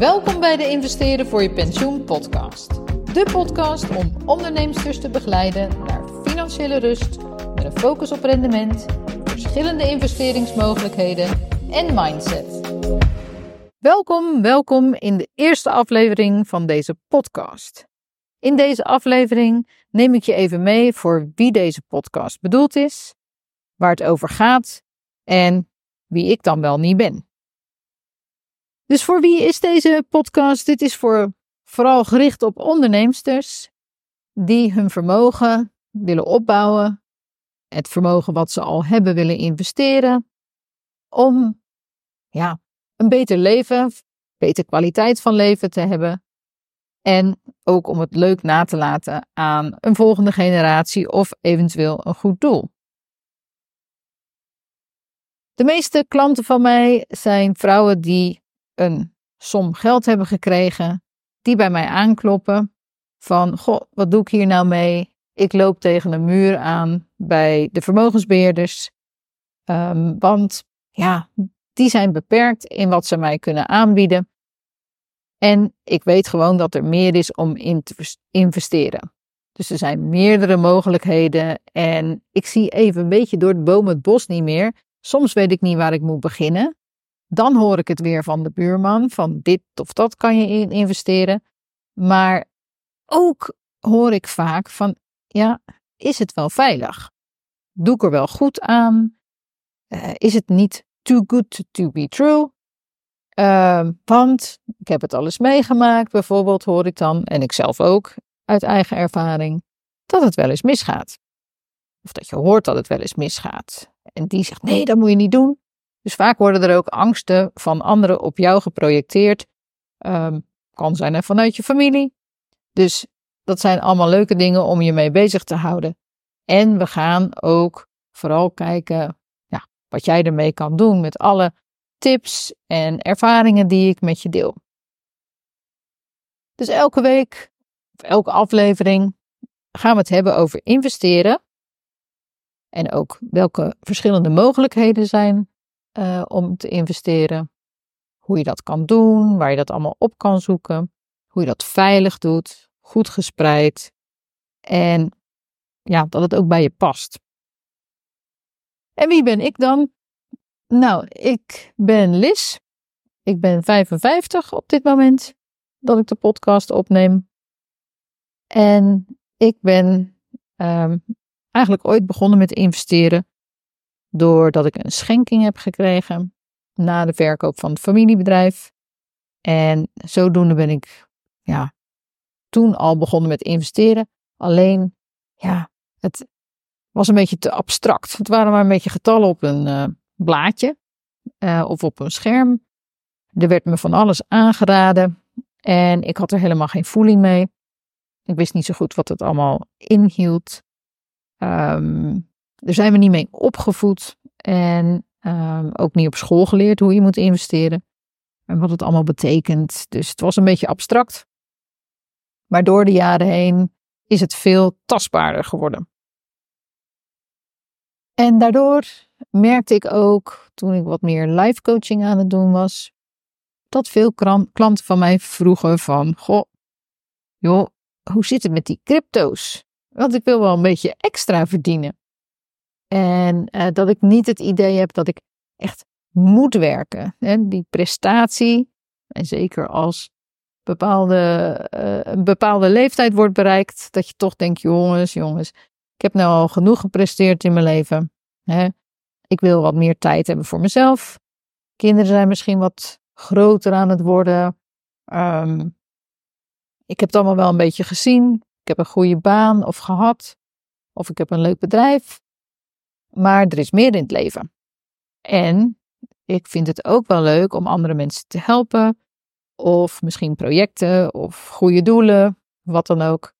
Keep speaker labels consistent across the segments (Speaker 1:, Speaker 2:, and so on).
Speaker 1: Welkom bij de Investeren voor je pensioen podcast. De podcast om onderneemsters te begeleiden naar financiële rust met een focus op rendement, verschillende investeringsmogelijkheden en mindset. Welkom, welkom in de eerste aflevering van deze podcast. In deze aflevering neem ik je even mee voor wie deze podcast bedoeld is, waar het over gaat en wie ik dan wel niet ben. Dus voor wie is deze podcast? Dit is voor vooral gericht op onderneemsters die hun vermogen willen opbouwen, het vermogen wat ze al hebben willen investeren, om ja, een beter leven, beter kwaliteit van leven te hebben en ook om het leuk na te laten aan een volgende generatie of eventueel een goed doel. De meeste klanten van mij zijn vrouwen die een som geld hebben gekregen, die bij mij aankloppen van, goh, wat doe ik hier nou mee? Ik loop tegen een muur aan bij de vermogensbeheerders, um, want ja, die zijn beperkt in wat ze mij kunnen aanbieden. En ik weet gewoon dat er meer is om in te investeren. Dus er zijn meerdere mogelijkheden en ik zie even een beetje door de boom het bos niet meer. Soms weet ik niet waar ik moet beginnen. Dan hoor ik het weer van de buurman, van dit of dat kan je in investeren. Maar ook hoor ik vaak van, ja, is het wel veilig? Doe ik er wel goed aan? Uh, is het niet too good to be true? Uh, want ik heb het alles meegemaakt, bijvoorbeeld hoor ik dan, en ik zelf ook uit eigen ervaring, dat het wel eens misgaat. Of dat je hoort dat het wel eens misgaat. En die zegt: nee, dat moet je niet doen. Dus vaak worden er ook angsten van anderen op jou geprojecteerd. Um, kan zijn vanuit je familie. Dus dat zijn allemaal leuke dingen om je mee bezig te houden. En we gaan ook vooral kijken ja, wat jij ermee kan doen met alle tips en ervaringen die ik met je deel. Dus elke week, of elke aflevering, gaan we het hebben over investeren. En ook welke verschillende mogelijkheden zijn uh, om te investeren. Hoe je dat kan doen, waar je dat allemaal op kan zoeken. Hoe je dat veilig doet, goed gespreid. En ja, dat het ook bij je past. En wie ben ik dan? Nou, ik ben Lis. Ik ben 55 op dit moment dat ik de podcast opneem. En ik ben um, eigenlijk ooit begonnen met investeren doordat ik een schenking heb gekregen na de verkoop van het familiebedrijf. En zodoende ben ik ja, toen al begonnen met investeren. Alleen, ja, het was een beetje te abstract. Het waren maar een beetje getallen op een uh, blaadje uh, of op een scherm. Er werd me van alles aangeraden en ik had er helemaal geen voeling mee. Ik wist niet zo goed wat het allemaal inhield. Um, daar zijn we niet mee opgevoed en um, ook niet op school geleerd hoe je moet investeren en wat het allemaal betekent. Dus het was een beetje abstract. Maar door de jaren heen is het veel tastbaarder geworden. En daardoor merkte ik ook, toen ik wat meer live coaching aan het doen was, dat veel klanten van mij vroegen van, goh, joh, hoe zit het met die crypto's? Want ik wil wel een beetje extra verdienen. En uh, dat ik niet het idee heb dat ik echt moet werken. Die prestatie, en zeker als bepaalde, uh, een bepaalde leeftijd wordt bereikt, dat je toch denkt, jongens, jongens, ik heb nou al genoeg gepresteerd in mijn leven. Hè? Ik wil wat meer tijd hebben voor mezelf. Kinderen zijn misschien wat groter aan het worden. Um, ik heb het allemaal wel een beetje gezien. Ik heb een goede baan of gehad. Of ik heb een leuk bedrijf. Maar er is meer in het leven. En ik vind het ook wel leuk om andere mensen te helpen. Of misschien projecten of goede doelen, wat dan ook.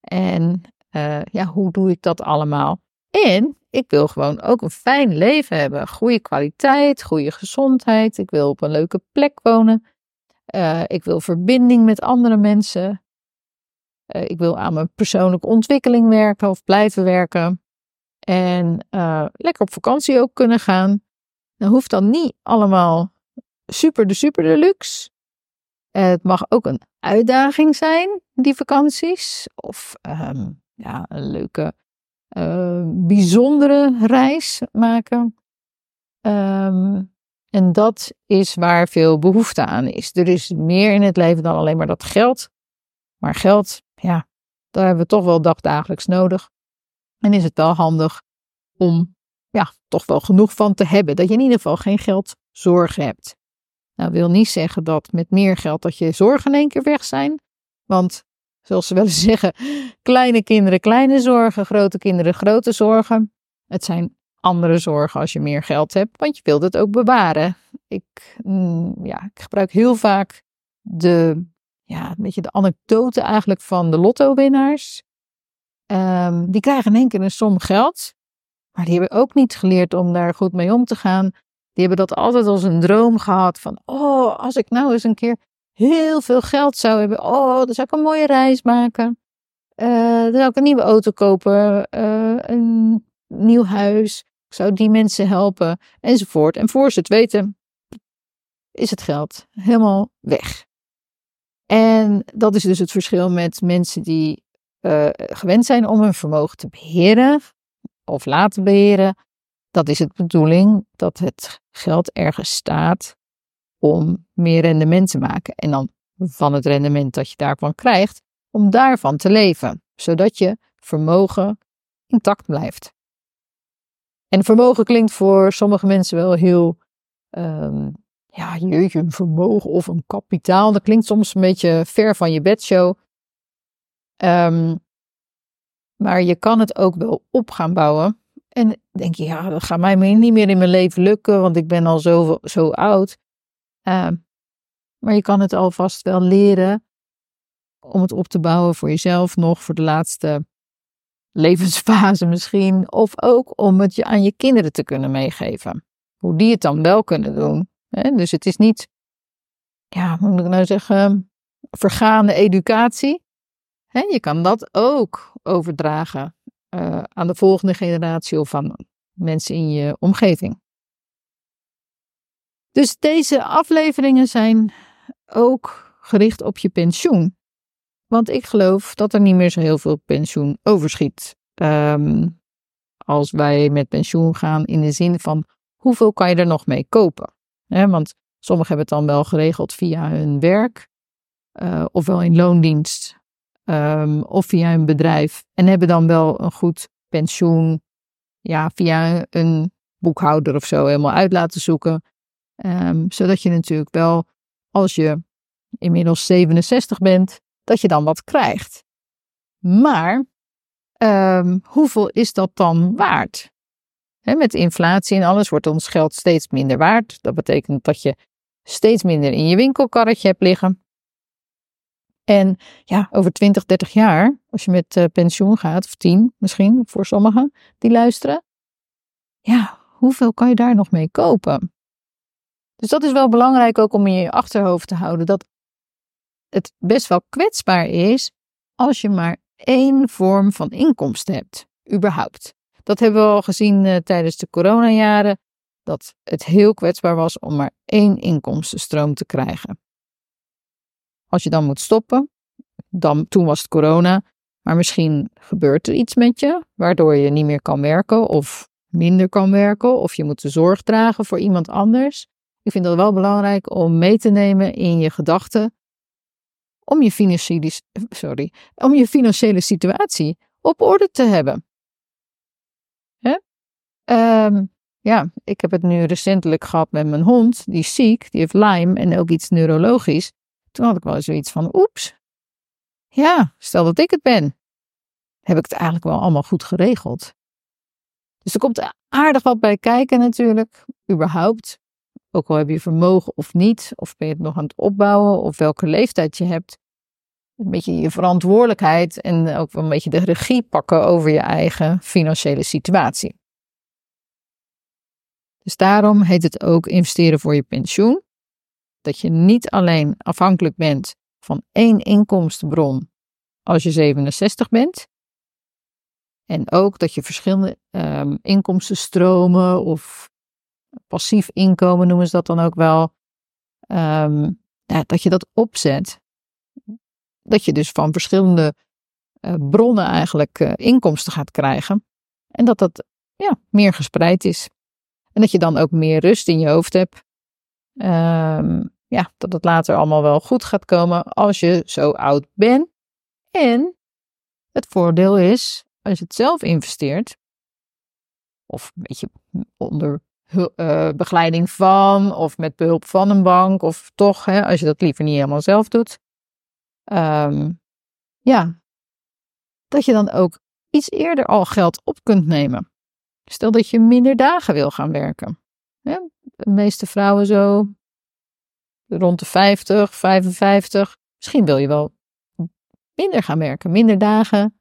Speaker 1: En uh, ja, hoe doe ik dat allemaal? En ik wil gewoon ook een fijn leven hebben. Goede kwaliteit, goede gezondheid. Ik wil op een leuke plek wonen. Uh, ik wil verbinding met andere mensen. Uh, ik wil aan mijn persoonlijke ontwikkeling werken of blijven werken. En uh, lekker op vakantie ook kunnen gaan. Dan hoeft dan niet allemaal super de super deluxe. Het mag ook een uitdaging zijn, die vakanties. Of ehm, ja, een leuke, uh, bijzondere reis maken. Um, en dat is waar veel behoefte aan is. Er is meer in het leven dan alleen maar dat geld. Maar geld, ja, daar hebben we toch wel dagdagelijks nodig. En is het wel handig om ja, toch wel genoeg van te hebben. Dat je in ieder geval geen geldzorgen hebt. Nou, wil niet zeggen dat met meer geld dat je zorgen in één keer weg zijn. Want, zoals ze wel eens zeggen, kleine kinderen kleine zorgen, grote kinderen grote zorgen. Het zijn andere zorgen als je meer geld hebt, want je wilt het ook bewaren. Ik, mm, ja, ik gebruik heel vaak de, ja, een beetje de anekdote eigenlijk van de lotto-winnaars. Um, die krijgen in één keer een som geld, maar die hebben ook niet geleerd om daar goed mee om te gaan. Die hebben dat altijd als een droom gehad van, oh, als ik nou eens een keer heel veel geld zou hebben, oh, dan zou ik een mooie reis maken. Uh, dan zou ik een nieuwe auto kopen, uh, een nieuw huis. Ik zou die mensen helpen, enzovoort. En voor ze het weten, is het geld helemaal weg. En dat is dus het verschil met mensen die uh, gewend zijn om hun vermogen te beheren of laten beheren. Dat is het bedoeling dat het geld ergens staat om meer rendement te maken. En dan van het rendement dat je daarvan krijgt, om daarvan te leven, zodat je vermogen intact blijft. En vermogen klinkt voor sommige mensen wel heel, um, ja, jeetje, een vermogen of een kapitaal. Dat klinkt soms een beetje ver van je bedshow. Um, maar je kan het ook wel op gaan bouwen. En denk je, ja, dat gaat mij niet meer in mijn leven lukken, want ik ben al zo, zo oud. Um, maar je kan het alvast wel leren om het op te bouwen voor jezelf nog voor de laatste levensfase misschien. Of ook om het je aan je kinderen te kunnen meegeven. Hoe die het dan wel kunnen doen. Dus het is niet, ja, hoe moet ik nou zeggen, vergaande educatie. Je kan dat ook overdragen uh, aan de volgende generatie of aan mensen in je omgeving. Dus deze afleveringen zijn ook gericht op je pensioen. Want ik geloof dat er niet meer zo heel veel pensioen overschiet. Um, als wij met pensioen gaan in de zin van hoeveel kan je er nog mee kopen? want sommigen hebben het dan wel geregeld via hun werk, uh, ofwel in loondienst, um, of via hun bedrijf. En hebben dan wel een goed pensioen, ja, via een boekhouder of zo helemaal uit laten zoeken. Um, zodat je natuurlijk wel, als je inmiddels 67 bent, dat je dan wat krijgt. Maar um, hoeveel is dat dan waard? Met inflatie en alles wordt ons geld steeds minder waard. Dat betekent dat je steeds minder in je winkelkarretje hebt liggen. En ja, over 20, 30 jaar, als je met uh, pensioen gaat, of 10 misschien voor sommigen die luisteren, ja, hoeveel kan je daar nog mee kopen? Dus dat is wel belangrijk ook om in je achterhoofd te houden dat het best wel kwetsbaar is als je maar één vorm van inkomsten hebt, überhaupt. Dat hebben we al gezien uh, tijdens de coronajaren, dat het heel kwetsbaar was om maar één inkomstenstroom te krijgen. Als je dan moet stoppen, dan, toen was het corona, maar misschien gebeurt er iets met je, waardoor je niet meer kan werken of minder kan werken, of je moet de zorg dragen voor iemand anders. Ik vind dat wel belangrijk om mee te nemen in je gedachten om je financiële, sorry, om je financiële situatie op orde te hebben. Hè? Um, ja, ik heb het nu recentelijk gehad met mijn hond, die is ziek, die heeft Lyme en ook iets neurologisch. Toen had ik wel zoiets van, oeps, ja, stel dat ik het ben, heb ik het eigenlijk wel allemaal goed geregeld. Dus er komt aardig wat bij kijken natuurlijk, überhaupt. Ook al heb je vermogen of niet, of ben je het nog aan het opbouwen, of welke leeftijd je hebt. Een beetje je verantwoordelijkheid en ook wel een beetje de regie pakken over je eigen financiële situatie. Dus daarom heet het ook investeren voor je pensioen. Dat je niet alleen afhankelijk bent van één inkomstenbron als je 67 bent. En ook dat je verschillende um, inkomstenstromen of passief inkomen noemen ze dat dan ook wel. Um, ja, dat je dat opzet. Dat je dus van verschillende uh, bronnen eigenlijk uh, inkomsten gaat krijgen. En dat dat ja, meer gespreid is. En dat je dan ook meer rust in je hoofd hebt. Um, ja, dat het later allemaal wel goed gaat komen als je zo oud bent. En het voordeel is, als je het zelf investeert, of een beetje onder uh, begeleiding van, of met behulp van een bank, of toch, hè, als je dat liever niet helemaal zelf doet. Um, ja, dat je dan ook iets eerder al geld op kunt nemen. Stel dat je minder dagen wil gaan werken. Ja, de meeste vrouwen zo rond de 50, 55. Misschien wil je wel minder gaan werken, minder dagen.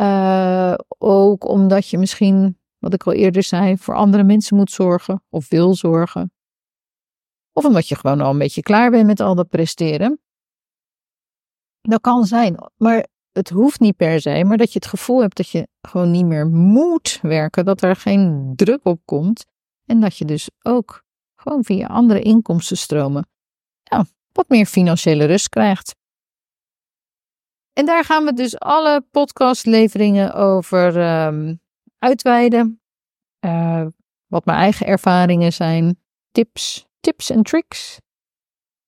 Speaker 1: Uh, ook omdat je misschien, wat ik al eerder zei, voor andere mensen moet zorgen of wil zorgen. Of omdat je gewoon al een beetje klaar bent met al dat presteren. Dat kan zijn, maar het hoeft niet per se, maar dat je het gevoel hebt dat je gewoon niet meer moet werken, dat er geen druk op komt en dat je dus ook gewoon via andere inkomstenstromen wat meer financiële rust krijgt. En daar gaan we dus alle podcastleveringen over um, uitweiden. Uh, wat mijn eigen ervaringen zijn, tips, tips en tricks.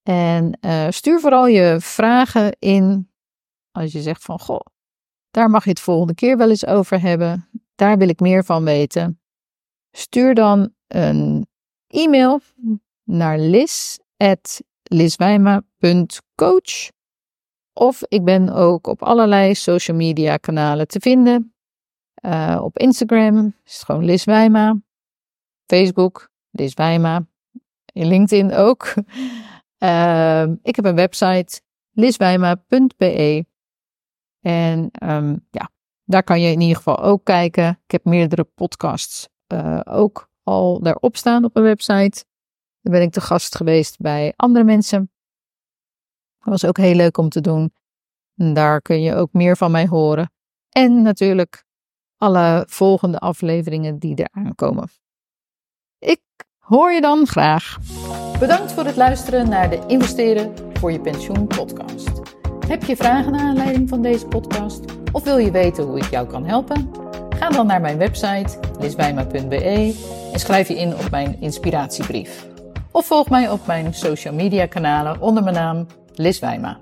Speaker 1: En uh, stuur vooral je vragen in als je zegt van, goh, daar mag je het volgende keer wel eens over hebben. Daar wil ik meer van weten. Stuur dan een e-mail naar lis.liswijma.coach of ik ben ook op allerlei social media kanalen te vinden. Uh, op Instagram is het gewoon Lis Wijma. Facebook, Lis Wijma. In LinkedIn ook. Uh, ik heb een website, liswijma.be. En um, ja, daar kan je in ieder geval ook kijken. Ik heb meerdere podcasts uh, ook al daarop staan op mijn website. Daar ben ik te gast geweest bij andere mensen. Dat was ook heel leuk om te doen. En daar kun je ook meer van mij horen. En natuurlijk alle volgende afleveringen die eraan komen. Ik hoor je dan graag. Bedankt voor het luisteren naar de Investeren voor je pensioen podcast. Heb je vragen naar aanleiding van deze podcast? Of wil je weten hoe ik jou kan helpen? Ga dan naar mijn website liswijma.be en schrijf je in op mijn inspiratiebrief. Of volg mij op mijn social media kanalen onder mijn naam Liswijma.